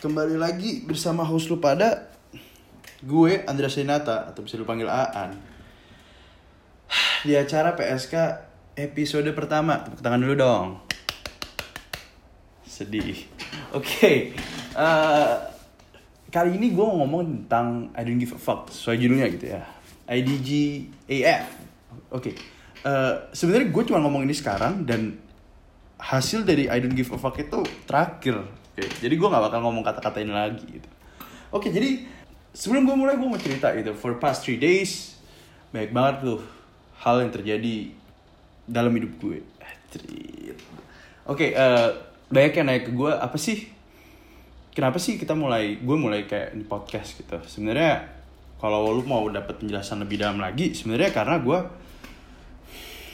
Kembali lagi bersama host lu pada Gue Andrea Senata Atau bisa lu panggil Aan. Di acara PSK episode pertama. Tepuk tangan dulu dong. Sedih. Oke. Eh, Kali ini gue mau ngomong tentang I don't give a fuck Sesuai judulnya gitu ya. IDG AF Oke. Eh, Sebenarnya gue cuma ngomong ini sekarang Dan hasil dari I don't give a fuck itu terakhir Oke, jadi gue gak bakal ngomong kata-kata ini lagi gitu. Oke, jadi sebelum gue mulai gue mau cerita gitu. For past three days, banyak banget tuh hal yang terjadi dalam hidup gue. Oke, eh, banyak yang naik ke gue, apa sih? Kenapa sih kita mulai, gue mulai kayak di podcast gitu. Sebenarnya kalau lu mau dapat penjelasan lebih dalam lagi, sebenarnya karena gue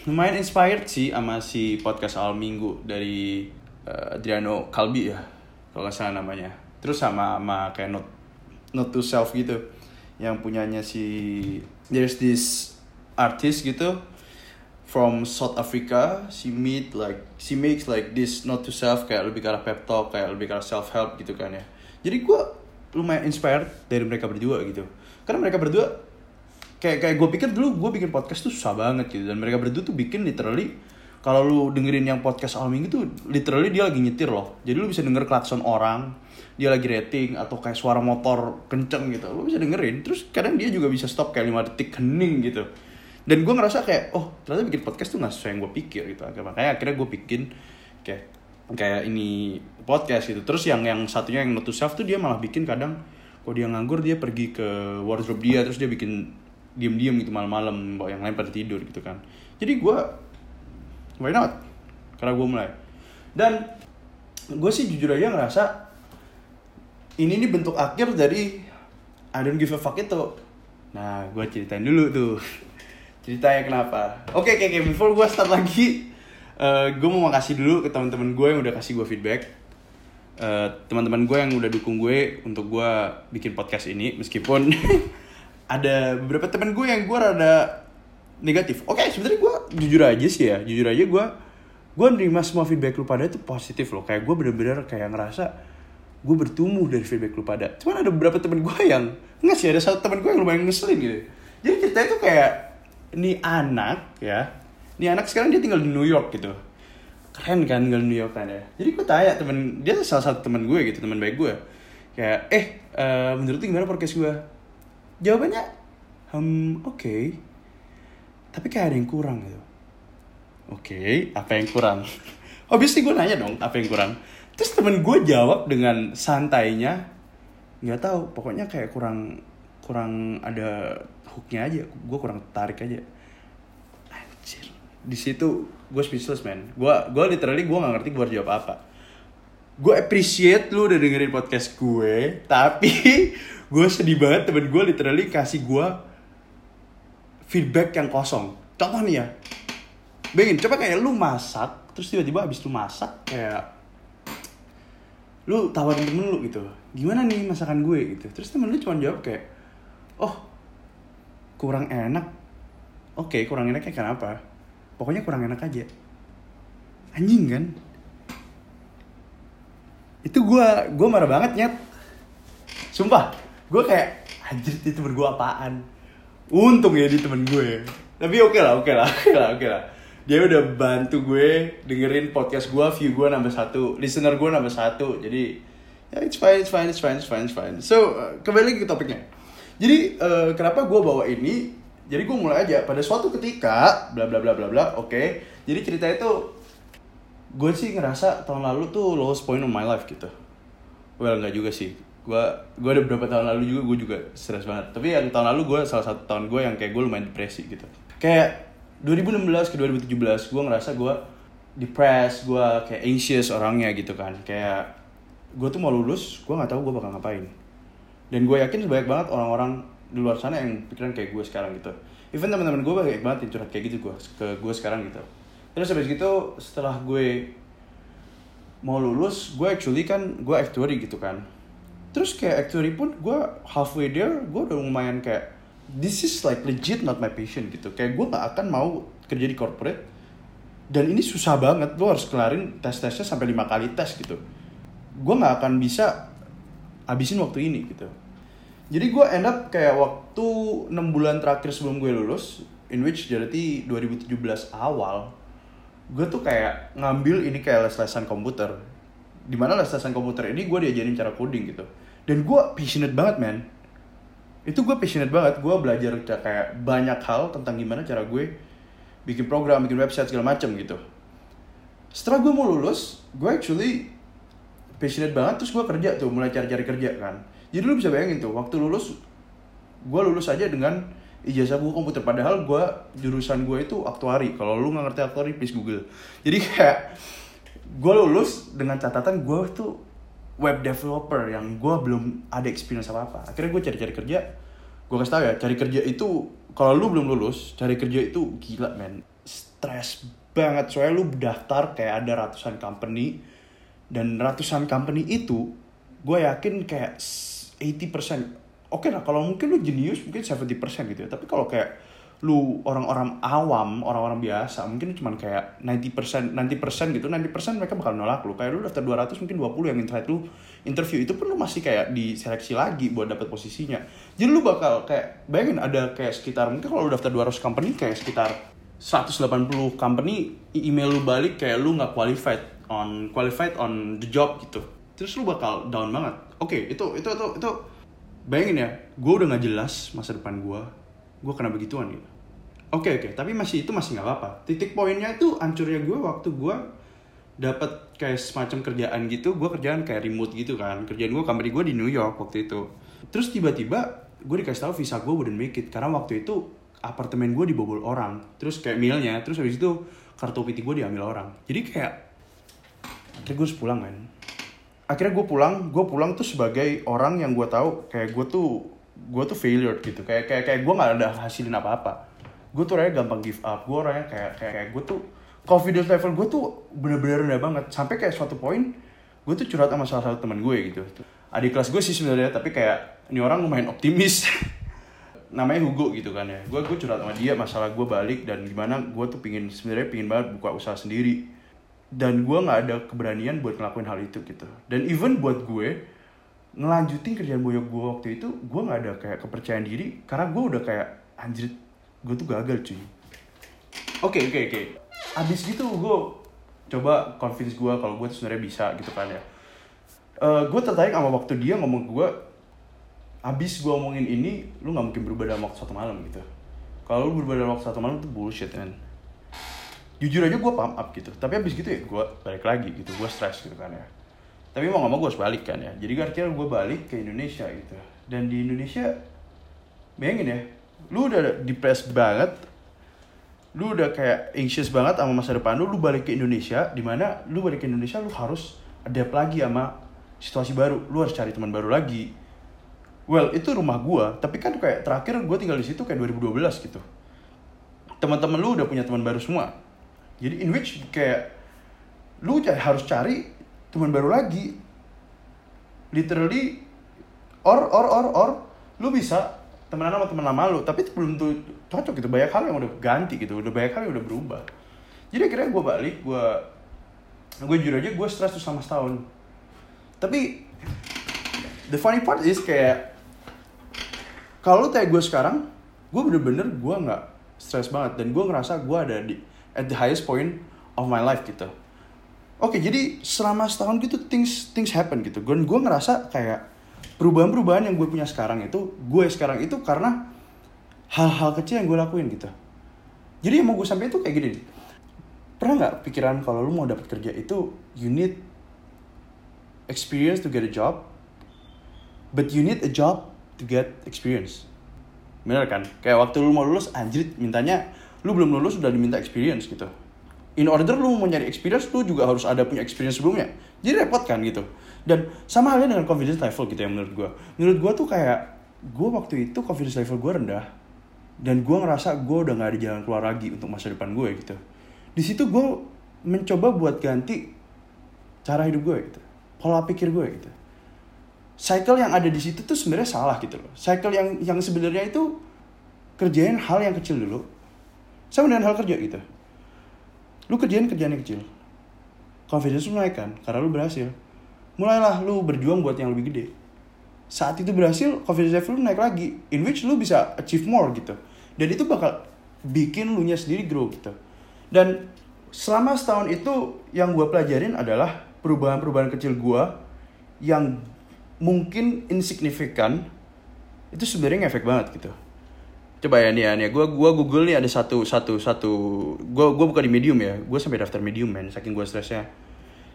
lumayan inspired sih sama si podcast awal minggu dari eh, Adriano Kalbi ya kalau nggak salah namanya. Terus sama sama kayak not not to self gitu. Yang punyanya si there's this artist gitu from South Africa. She meet like she makes like this not to self kayak lebih ke arah pep talk kayak lebih ke arah self help gitu kan ya. Jadi gue lumayan inspired dari mereka berdua gitu. Karena mereka berdua kayak kayak gue pikir dulu gue bikin podcast tuh susah banget gitu. Dan mereka berdua tuh bikin literally kalau lu dengerin yang podcast awal minggu tuh literally dia lagi nyetir loh. Jadi lu bisa denger klakson orang dia lagi rating atau kayak suara motor kenceng gitu. Lu bisa dengerin. Terus kadang dia juga bisa stop kayak 5 detik hening gitu. Dan gue ngerasa kayak oh ternyata bikin podcast tuh gak sesuai yang gue pikir gitu. Makanya akhirnya gue bikin kayak kayak ini podcast gitu. Terus yang yang satunya yang not self tuh dia malah bikin kadang kalau dia nganggur dia pergi ke wardrobe dia terus dia bikin diem-diem gitu malam-malam yang lain pada tidur gitu kan. Jadi gue why not? Karena gue mulai. Dan gue sih jujur aja ngerasa ini nih bentuk akhir dari I don't give a fuck itu. Nah gue ceritain dulu tuh. Ceritanya kenapa? Oke oke oke before gue start lagi uh, gue mau makasih dulu ke teman-teman gue yang udah kasih gue feedback. Uh, teman-teman gue yang udah dukung gue untuk gue bikin podcast ini meskipun ada beberapa teman gue yang gue rada negatif. Oke, sebenarnya gue jujur aja sih ya, jujur aja gue gue nerima semua feedback lu pada itu positif loh. Kayak gue bener-bener kayak ngerasa gue bertumbuh dari feedback lu pada. Cuman ada beberapa temen gue yang nggak sih ada satu temen gue yang lumayan ngeselin gitu. Jadi ceritanya tuh kayak nih anak ya, nih anak sekarang dia tinggal di New York gitu. Keren kan tinggal di New York kan ya. Jadi gue tanya temen dia salah satu temen gue gitu, temen baik gue. Kayak eh uh, menurut lu gimana podcast gue? Jawabannya, hmm oke. Okay tapi kayak ada yang kurang gitu. Oke okay, apa yang kurang? Obviously gue nanya dong apa yang kurang? Terus temen gue jawab dengan santainya nggak tahu pokoknya kayak kurang kurang ada hooknya aja. Gue kurang tarik aja. Anjir. Di situ gue speechless man. Gue gue literally gue nggak ngerti gue harus jawab apa. Gue appreciate lu udah dengerin podcast gue tapi gue sedih banget temen gue literally kasih gue feedback yang kosong. Contoh nih ya, Bayangin, coba kayak lu masak, terus tiba-tiba abis lu masak kayak lu tawarin temen lu gitu, gimana nih masakan gue gitu. Terus temen lu cuma jawab kayak, oh kurang enak. Oke, okay, kurang enaknya kenapa? Pokoknya kurang enak aja. Anjing kan? Itu gue, gue marah banget nyet. Sumpah, gue kayak, anjir itu berdua apaan? Untung ya di temen gue. Tapi oke lah oke lah oke lah oke lah. Dia udah bantu gue dengerin podcast gue view gue nambah satu listener gue nambah satu. Jadi ya it's fine it's fine it's fine it's fine it's fine. So uh, kembali lagi ke topiknya. Jadi uh, kenapa gue bawa ini? Jadi gue mulai aja. Pada suatu ketika bla bla bla bla bla oke. Okay. jadi cerita itu gue sih ngerasa tahun lalu tuh lowest point of my life gitu. Well nggak juga sih gue gue ada beberapa tahun lalu juga gue juga stres banget. Tapi yang tahun lalu gue salah satu tahun gue yang kayak gue lumayan depresi gitu. Kayak 2016 ke 2017 gue ngerasa gue depressed gue kayak anxious orangnya gitu kan. Kayak gue tuh mau lulus gue nggak tahu gue bakal ngapain. Dan gue yakin banyak banget orang-orang di luar sana yang pikiran kayak gue sekarang gitu. Even teman-teman gue banyak banget yang curhat kayak gitu gue ke gue sekarang gitu. Terus habis gitu setelah gue mau lulus gue actually kan gue actuary gitu kan terus kayak actually pun gue halfway there gue udah lumayan kayak this is like legit not my passion gitu. Kayak gue gak akan mau kerja di corporate. Dan ini susah banget lo harus kelarin tes tesnya sampai lima kali tes gitu. Gue nggak akan bisa abisin waktu ini gitu. Jadi gue end up kayak waktu 6 bulan terakhir sebelum gue lulus in which jadi 2017 awal gue tuh kayak ngambil ini kayak les-lesan komputer. Di mana les-lesan komputer ini gue diajarin cara coding gitu dan gue passionate banget man. Itu gue passionate banget. Gue belajar kayak banyak hal tentang gimana cara gue bikin program bikin website segala macem gitu. Setelah gue mau lulus gue actually passionate banget terus gue kerja tuh mulai cari-cari kerja kan. Jadi lu bisa bayangin tuh waktu lulus gue lulus aja dengan ijazah gue komputer. Padahal gue jurusan gue itu aktuari. Kalau lu nggak ngerti aktuari please google. Jadi kayak gue lulus dengan catatan gue tuh web developer yang gue belum ada experience apa apa akhirnya gue cari-cari kerja. Gue kasih tau ya cari kerja itu kalau lu belum lulus cari kerja itu gila men. Stress banget. Soalnya lu daftar kayak ada ratusan company dan ratusan company itu gue yakin kayak 80% oke lah kalau mungkin lu jenius mungkin 70% gitu ya. Tapi kalau kayak lu orang-orang awam, orang-orang biasa, mungkin cuma kayak 90%, 90% gitu, 90% mereka bakal nolak lu. Kayak lu daftar 200 mungkin 20 yang invite lu interview itu pun lu masih kayak diseleksi lagi buat dapat posisinya. Jadi lu bakal kayak bayangin ada kayak sekitar mungkin kalau lu daftar 200 company kayak sekitar 180 company email lu balik kayak lu nggak qualified on qualified on the job gitu. Terus lu bakal down banget. Oke, okay, itu itu itu itu bayangin ya, gue udah nggak jelas masa depan gue gue kena begituan gitu. Oke okay, oke. Okay. tapi masih itu masih nggak apa-apa. Titik poinnya itu hancurnya gue waktu gue dapat kayak semacam kerjaan gitu. Gue kerjaan kayak remote gitu kan. Kerjaan gue company gue di New York waktu itu. Terus tiba-tiba gue dikasih tahu visa gue wouldn't make it. Karena waktu itu apartemen gue dibobol orang. Terus kayak mealnya terus habis itu kartu PT gue diambil orang. Jadi kayak akhirnya gue harus pulang kan akhirnya gue pulang. Gue pulang tuh sebagai orang yang gue tahu kayak gue tuh gue tuh failure gitu. Kayak kayak kayak gue nggak ada hasilin apa apa gue tuh orangnya gampang give up. Gue orangnya kayak kayak, kayak gue tuh confidence level gue tuh bener-bener rendah banget. Sampai kayak suatu poin gue tuh curhat sama salah satu teman gue gitu. Adik kelas gue sih sebenarnya tapi kayak ini orang lumayan optimis. Namanya Hugo gitu kan ya. Gue gue curhat sama dia masalah gue balik dan gimana gue tuh pingin sebenarnya pingin banget buka usaha sendiri. Dan gue nggak ada keberanian buat ngelakuin hal itu gitu. Dan even buat gue ngelanjutin kerjaan boyok gue waktu itu gue nggak ada kayak kepercayaan diri karena gue udah kayak anjir gue tuh gagal cuy. Oke okay, oke okay, oke. Okay. abis gitu gue coba convince gue kalau gue tuh sebenarnya bisa gitu kan ya. Uh, eh, gue tertarik sama waktu dia ngomong gue abis gue omongin ini lu nggak mungkin berubah dalam waktu satu malam gitu. Kalau lu berubah dalam waktu satu malam itu bullshit kan jujur aja gue pump up gitu. Tapi abis gitu ya gue balik lagi gitu. Gue stress gitu kan ya tapi mau gak mau gue harus balik kan ya. Jadi akhirnya gue balik ke Indonesia gitu. Dan di Indonesia bayangin ya lu udah depressed banget lu udah kayak anxious banget sama masa depan lu lu balik ke Indonesia di mana lu balik ke Indonesia lu harus adapt lagi sama situasi baru. Lu harus cari teman baru lagi. Well itu rumah gue tapi kan kayak terakhir gue tinggal di situ kayak 2012 gitu. Teman-teman lu udah punya teman baru semua. Jadi in which kayak lu harus cari teman baru lagi. Literally or or or or lu bisa temenan sama teman lama lu tapi belum tuh cocok gitu. Banyak hal yang udah ganti gitu udah banyak hal yang udah berubah. Jadi akhirnya gue balik gue gue jujur aja gue stres tuh sama setahun. Tapi the funny part is kayak kalau kayak gue sekarang gue bener-bener gue nggak stres banget. Dan gue ngerasa gue ada di at the highest point of my life gitu Oke, jadi selama setahun gitu things things happen gitu. Gue gue ngerasa kayak perubahan-perubahan yang gue punya sekarang itu, gue sekarang itu karena hal-hal kecil yang gue lakuin gitu. Jadi yang mau gue sampaikan itu kayak gini. Pernah nggak pikiran kalau lu mau dapat kerja itu you need experience to get a job, but you need a job to get experience. Bener kan? Kayak waktu lu mau lulus, anjir mintanya lu belum lulus udah diminta experience gitu in order lu mau nyari experience lu juga harus ada punya experience sebelumnya. Jadi repot kan gitu. Dan sama halnya dengan confidence level gitu ya menurut gue menurut gue tuh kayak gue waktu itu confidence level gue rendah. Dan gue ngerasa gue udah gak ada jalan keluar lagi untuk masa depan gue gitu. Di situ gue mencoba buat ganti cara hidup gue gitu. Pola pikir gue gitu. Cycle yang ada di situ tuh sebenarnya salah gitu loh. Cycle yang yang sebenarnya itu kerjain hal yang kecil dulu. Sama dengan hal kerja gitu lu kerjain kerjaan yang kecil. Confidence lu naik kan karena lu berhasil. Mulailah lu berjuang buat yang lebih gede. Saat itu berhasil confidence level lu naik lagi in which lu bisa achieve more gitu. Dan itu bakal bikin lu nya sendiri grow gitu. Dan selama setahun itu yang gue pelajarin adalah perubahan-perubahan kecil gue yang mungkin insignifikan itu sebenarnya efek banget gitu coba ya nih ya nih gue gua google nih ada satu satu satu. Gue gue buka di medium ya. Gue sampai daftar medium man saking gue stresnya.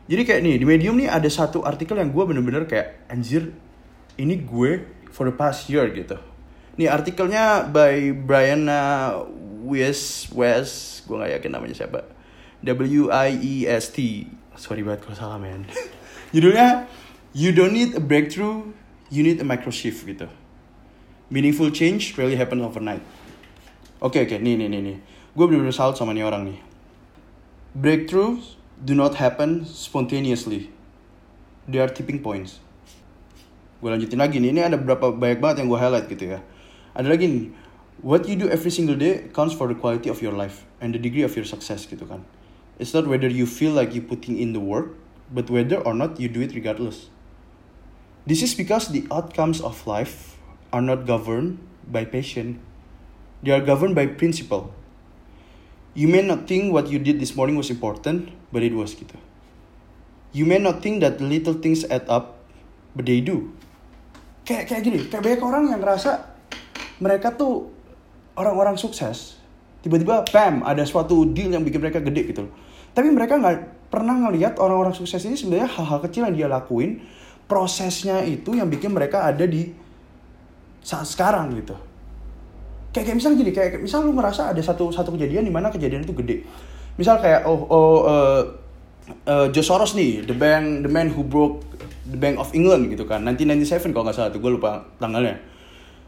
Jadi kayak nih di medium nih ada satu artikel yang gue bener-bener kayak anjir ini gue for the past year gitu. Nih artikelnya by Brian West West gue nggak yakin namanya siapa. W I E S T. Sorry banget kalau salah man judulnya you don't need a breakthrough you need a micro shift gitu meaningful change really happen overnight. Oke okay, oke, okay. nih nih nih nih. Gue bener-bener salut sama nih orang nih. Breakthroughs do not happen spontaneously. They are tipping points. Gue lanjutin lagi nih, ini ada berapa banyak banget yang gue highlight gitu ya. Ada lagi nih, what you do every single day counts for the quality of your life and the degree of your success gitu kan. It's not whether you feel like you putting in the work, but whether or not you do it regardless. This is because the outcomes of life are not governed by passion. They are governed by principle. You may not think what you did this morning was important, but it was gitu. You may not think that little things add up, but they do. Kayak kayak gini, kayak banyak orang yang ngerasa mereka tuh orang-orang sukses. Tiba-tiba, bam, ada suatu deal yang bikin mereka gede gitu. Tapi mereka nggak pernah ngelihat orang-orang sukses ini sebenarnya hal-hal kecil yang dia lakuin, prosesnya itu yang bikin mereka ada di saat sekarang gitu. Kayak kayak misal gini kayak misal lu ngerasa ada satu satu kejadian di mana kejadian itu gede. Misal kayak oh oh uh, uh, George Soros nih the bank the man who broke the Bank of England gitu kan. 1997 kalau nggak salah tuh gue lupa tanggalnya.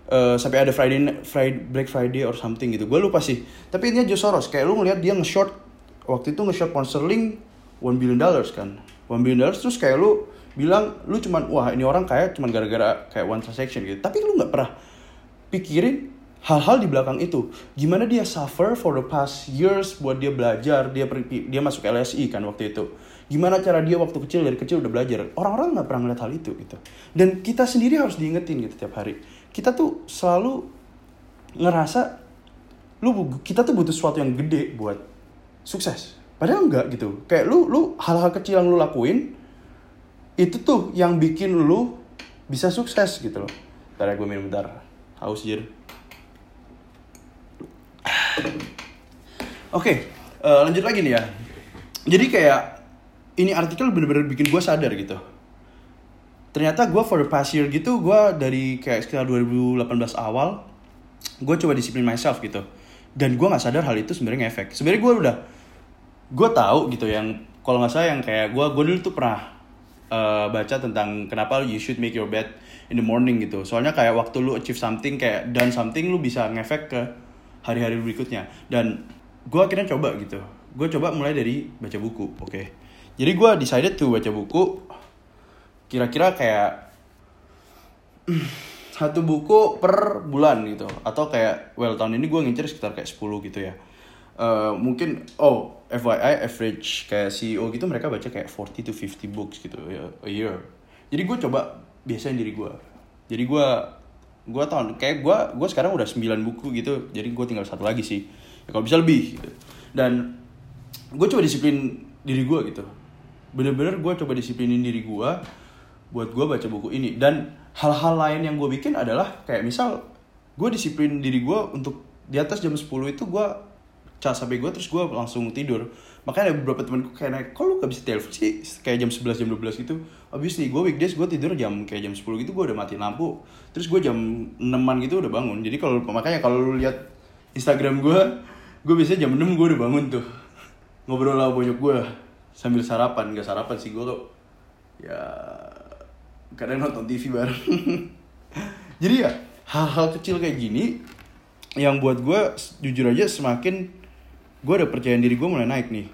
Uh, sampai ada Friday Friday Black Friday or something gitu. Gue lupa sih. Tapi intinya George Soros kayak lu ngeliat dia nge-short waktu itu nge-short pound sterling one billion dollars kan. One billion dollars terus kayak lu bilang lu cuman wah ini orang kayak cuman gara-gara kayak one transaction gitu. Tapi lu nggak pernah pikirin hal-hal di belakang itu. Gimana dia suffer for the past years buat dia belajar dia dia masuk LSI kan waktu itu. Gimana cara dia waktu kecil dari kecil udah belajar. Orang-orang nggak pernah ngeliat hal itu gitu. Dan kita sendiri harus diingetin gitu tiap hari. Kita tuh selalu ngerasa lu kita tuh butuh sesuatu yang gede buat sukses. Padahal enggak gitu. Kayak lu lu hal-hal kecil yang lu lakuin itu tuh yang bikin lu bisa sukses gitu loh. Ntar ya gue minum bentar. Haus jir. Oke, okay, uh, eh, lanjut lagi nih ya. Jadi kayak ini artikel bener-bener bikin gue sadar gitu. Ternyata gue for the past year gitu, gue dari kayak sekitar 2018 awal, gue coba disiplin myself gitu. Dan gue nggak sadar hal itu sebenarnya ngefek. Sebenarnya gue udah, gue tahu gitu yang kalau nggak salah yang kayak gue, gue dulu tuh pernah uh, baca tentang kenapa you should make your bed in the morning gitu. Soalnya kayak waktu lu achieve something kayak done something lu bisa ngefek ke hari-hari berikutnya. Dan gue akhirnya coba gitu. Gue coba mulai dari baca buku, oke. Okay. Jadi gue decided to baca buku kira-kira kayak satu buku per bulan gitu atau kayak well tahun ini gue ngincer sekitar kayak 10 gitu ya uh, mungkin oh FYI average kayak CEO gitu mereka baca kayak 40 to 50 books gitu ya a year. Jadi gue coba biasain diri gue. Jadi gue gue tahun kayak gue gue sekarang udah 9 buku gitu. Jadi gue tinggal satu lagi sih. Ya, kalau bisa lebih gitu. Dan gue coba disiplin diri gue gitu. Bener-bener gue coba disiplinin diri gue buat gue baca buku ini. Dan hal-hal lain yang gue bikin adalah kayak misal gue disiplin diri gue untuk di atas jam 10 itu gue cas sampai gue terus gue langsung tidur. Makanya ada beberapa temen gue kayak naik kok lu gak bisa telepon sih? Kayak jam 11 jam 12 gitu. Abis nih gue weekdays gue tidur jam kayak jam 10 gitu gue udah mati lampu. Terus gue jam 6 gitu udah bangun. Jadi kalau makanya kalau lu lihat Instagram gue gue biasanya jam 6 gue udah bangun tuh. Ngobrol sama bonyok gue sambil sarapan. Gak sarapan sih gue kok ya kadang nonton TV bareng. Jadi ya hal-hal kecil kayak gini yang buat gue jujur aja semakin gue ada percaya diri gue mulai naik nih.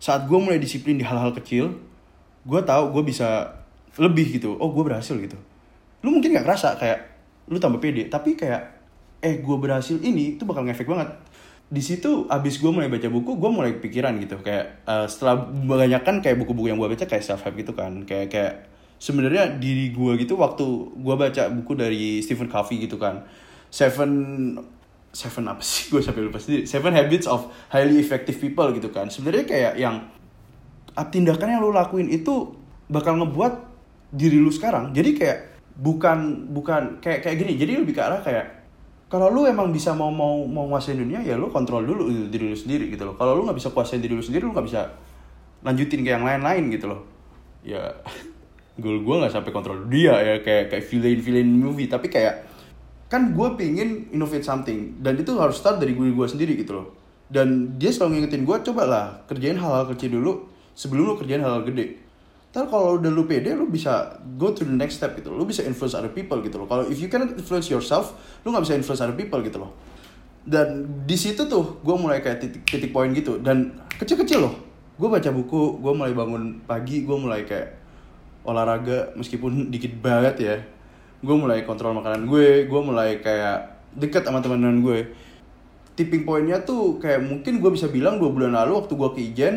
Saat gue mulai disiplin di hal-hal kecil gue tahu gue bisa lebih gitu. Oh gue berhasil gitu. Lu mungkin gak kerasa kayak lu tambah pede tapi kayak eh gue berhasil ini itu bakal ngefek banget. Di situ abis gue mulai baca buku gue mulai pikiran gitu. Kayak uh, setelah kan kayak buku-buku yang gue baca kayak self help gitu kan. Kayak kayak sebenarnya diri gue gitu waktu gue baca buku dari Stephen Covey gitu kan. Seven Seven apa sih? Gue sampai lupa sendiri. Seven Habits of Highly Effective People gitu kan. Sebenarnya kayak yang ah, tindakan yang lo lakuin itu bakal ngebuat diri lu sekarang. Jadi kayak bukan bukan kayak kayak gini. Jadi lebih ke arah kayak kalau lu emang bisa mau mau mau nguasain dunia ya lu kontrol dulu diri lu sendiri gitu loh. Kalau lu nggak bisa kuasain diri lu sendiri lu nggak bisa lanjutin ke yang lain-lain gitu loh. Ya gue gue nggak sampai kontrol dia ya kayak kayak villain villain movie. Tapi kayak kan gue pengen innovate something dan itu harus start dari gue gue sendiri gitu loh dan dia selalu ngingetin gue coba lah kerjain hal-hal kecil dulu sebelum lu kerjain hal-hal gede Ntar kalau udah lu pede, lu bisa go to the next step gitu. Lu bisa influence other people gitu loh. Kalau if you cannot influence yourself, lu nggak bisa influence other people gitu loh. Dan di situ tuh gue mulai kayak titik titik poin gitu. Dan kecil-kecil loh. Gue baca buku, gue mulai bangun pagi, gue mulai kayak olahraga meskipun dikit banget ya. Gue mulai kontrol makanan gue, gue mulai kayak deket sama teman-teman gue. Tipping pointnya tuh kayak mungkin gue bisa bilang dua bulan lalu waktu gue ke Ijen,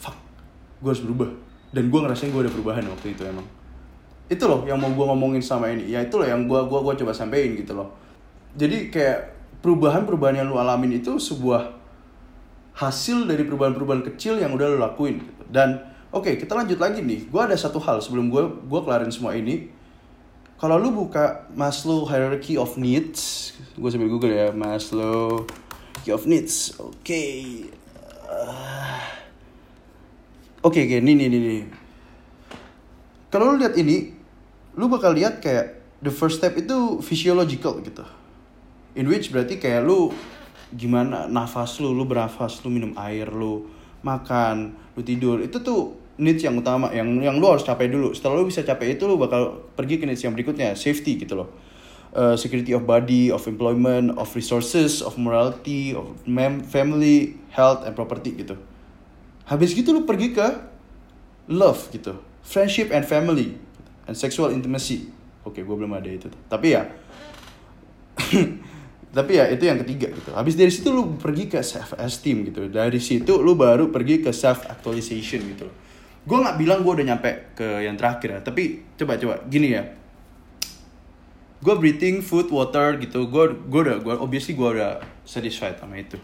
fuck, gue harus berubah. Dan gue ngerasain gue ada perubahan waktu itu emang. Itu loh yang mau gue ngomongin sama ini. Ya itu loh yang gue gua gua coba sampein gitu loh. Jadi kayak perubahan-perubahan yang lu alamin itu sebuah hasil dari perubahan-perubahan kecil yang udah lu lakuin gitu. dan oke okay, kita lanjut lagi nih. Gue ada satu hal sebelum gue gue kelarin semua ini kalau lu buka Maslow hierarchy of needs gue sambil google ya Maslow hierarchy of needs oke. Okay. uh, oke okay, oke okay, nih nih nih nih. Kalau lu lihat ini lu bakal lihat kayak the first step itu physiological gitu. In which berarti kayak lu gimana nafas lu lu bernafas lu minum air lu makan lu tidur. Itu tuh needs yang utama yang yang lu harus capai dulu. Setelah lu bisa capai itu lu bakal pergi ke needs yang berikutnya safety gitu loh. Uh, security of body of employment of resources of morality of family health and property gitu. Habis gitu lu pergi ke love gitu. Friendship and family and sexual intimacy. Oke gue belum ada itu. Tapi ya tapi ya itu yang ketiga gitu. Habis dari situ lu pergi ke self esteem gitu. Dari situ lu baru pergi ke self actualization gitu gue nggak bilang gue udah nyampe ke yang terakhir ya tapi coba coba. Gini ya. Gue breathing food water gitu gue gue udah gue obviously gue udah satisfied sama itu.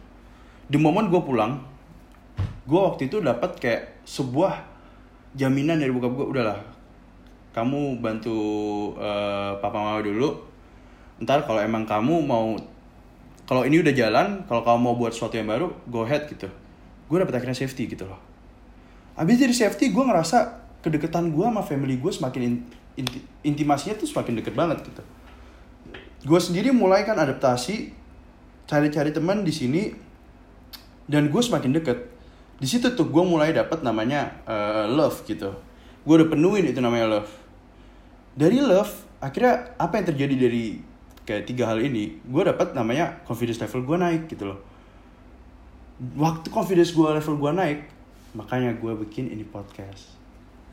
The moment gue pulang gue waktu itu dapat kayak sebuah jaminan dari bokap gue udahlah kamu bantu uh, papa mama dulu. Ntar kalau emang kamu mau kalau ini udah jalan kalau kamu mau buat sesuatu yang baru go ahead gitu. Gue dapet akhirnya safety gitu loh abis dari safety gue ngerasa kedekatan gue sama family gue semakin in, inti, intimasinya tuh semakin deket banget gitu. Gue sendiri mulai kan adaptasi cari-cari teman di sini dan gue semakin deket. Di situ tuh gue mulai dapat namanya uh, love gitu. Gue udah penuhin itu namanya love. Dari love akhirnya apa yang terjadi dari kayak tiga hal ini gue dapat namanya confidence level gue naik gitu loh. Waktu confidence gue level gue naik makanya gue bikin ini podcast.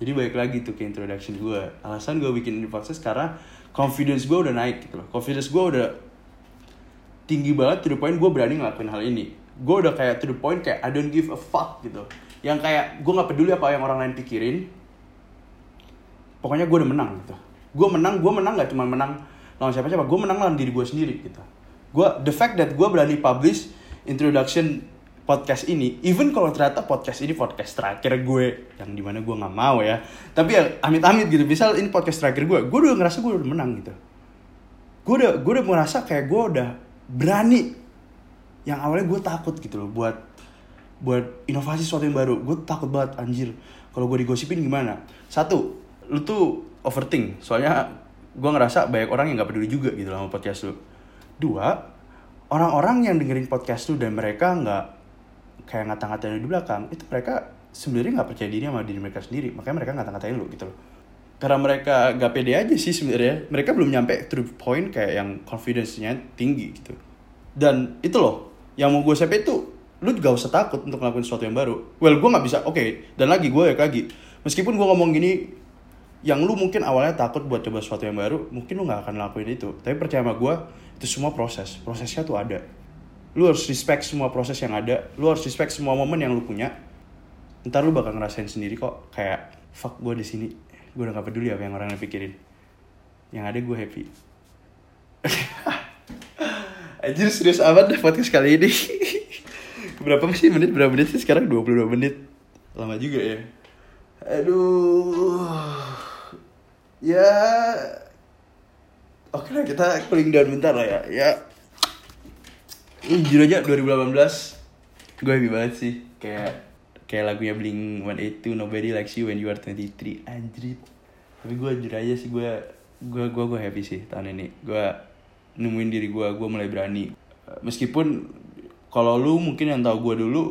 Jadi balik lagi tuh ke introduction gue alasan gue bikin ini podcast karena confidence gue udah naik gitu loh. Confidence gue udah tinggi banget to the point gue berani ngelakuin hal ini. Gue udah kayak to the point kayak I don't give a fuck gitu. Yang kayak gue nggak peduli apa yang orang lain pikirin. Pokoknya gue udah menang gitu. Gue menang gue menang gak cuma menang lawan siapa siapa gue menang lawan diri gue sendiri gitu. Gue the fact that gue berani publish introduction podcast ini even kalau ternyata podcast ini podcast terakhir gue yang di mana gue nggak mau ya. Tapi ya amit-amit gitu. Misal ini podcast terakhir gue gue udah ngerasa gue udah menang gitu. Gue udah gue udah merasa kayak gue udah berani. Yang awalnya gue takut gitu loh buat buat inovasi sesuatu yang baru. Gue takut banget anjir. Kalau gue digosipin gimana? Satu lu tuh overthink. Soalnya gue ngerasa banyak orang yang nggak peduli juga gitu loh sama podcast lu. Dua orang-orang yang dengerin podcast lu dan mereka nggak kayak ngata-ngatain di belakang itu mereka sebenarnya nggak percaya diri sama diri mereka sendiri. Makanya mereka ngata-ngatain lu gitu loh. Karena mereka gak pede aja sih sebenarnya. Mereka belum nyampe the point kayak yang confidence-nya tinggi gitu. Dan itu loh yang mau gue sampai itu lu juga usah takut untuk ngelakuin sesuatu yang baru. Well gue nggak bisa oke okay. dan lagi gue ya lagi. Meskipun gue ngomong gini yang lu mungkin awalnya takut buat coba sesuatu yang baru mungkin lu nggak akan ngelakuin itu. Tapi percaya sama gue itu semua proses. Prosesnya tuh ada lu harus respect semua proses yang ada lu harus respect semua momen yang lu punya. Ntar lu bakal ngerasain sendiri kok kayak fuck gue di sini. Gue udah gak peduli apa yang orang pikirin. Yang ada gue happy. Anjir serius amat deh podcast kali ini. Berapa sih menit? Berapa menit sih? Sekarang? 22 menit. Lama juga ya. Aduh. Ya. Oke lah kita cooling down bentar lah ya. Ya Jujur aja 2018 Gue happy banget sih. Kayak Kayak lagunya Blink 182 Nobody Likes You When You Are 23 Anjir Tapi gue jujur aja sih gue Gue gue gue happy sih tahun ini. Gue nemuin diri gue gue mulai berani. Meskipun kalau lu mungkin yang tahu gue dulu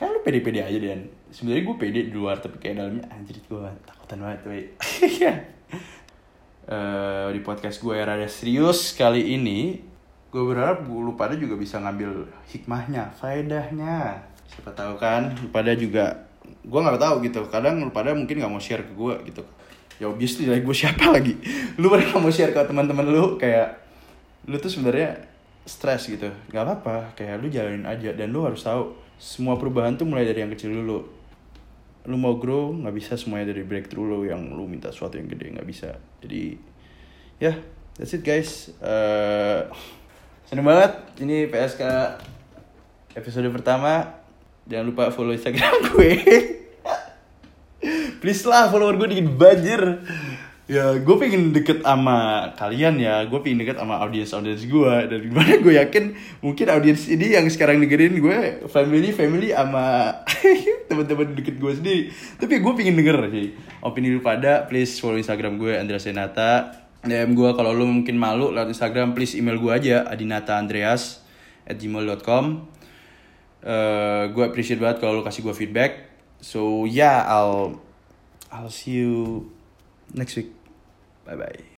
kayak lu pede-pede aja dan. Sebenarnya gue pede di luar tapi kayak dalamnya anjir gue takutan banget tuh uh, di podcast gue yang rada serius kali ini gue berharap lu pada juga bisa ngambil hikmahnya faedahnya. Siapa tahu kan lu pada juga gue nggak tahu gitu. Kadang lu pada mungkin nggak mau share ke gue gitu. Ya obviously lah gue siapa lagi? Lu pada nggak mau share ke teman-teman lu kayak lu tuh sebenarnya stres gitu. Nggak apa-apa kayak lu jalanin aja. Dan lu harus tahu semua perubahan tuh mulai dari yang kecil dulu. Lu mau grow nggak bisa semuanya dari breakthrough lo yang lu minta sesuatu yang gede nggak bisa. Jadi ya yeah, that's it guys. Uh, seneng banget. Ini PSK episode pertama. Jangan lupa follow instagram gue. Please lah follower gue dikit. Banjir. Ya gue pengen deket sama kalian ya. Gue pengen deket sama audiens audiens gue. Dan gimana gue yakin mungkin audiens ini yang sekarang dengerin gue family family sama teman-teman deket gue sendiri. Tapi gue pengen denger sih. Opini lu pada please follow instagram gue Andrea Senata DM gue kalau lu mungkin malu lewat Instagram please email gue aja adinata andreas at gmail.com uh, gue appreciate banget kalau lu kasih gue feedback. So yeah I'll I'll see you next week. Bye bye.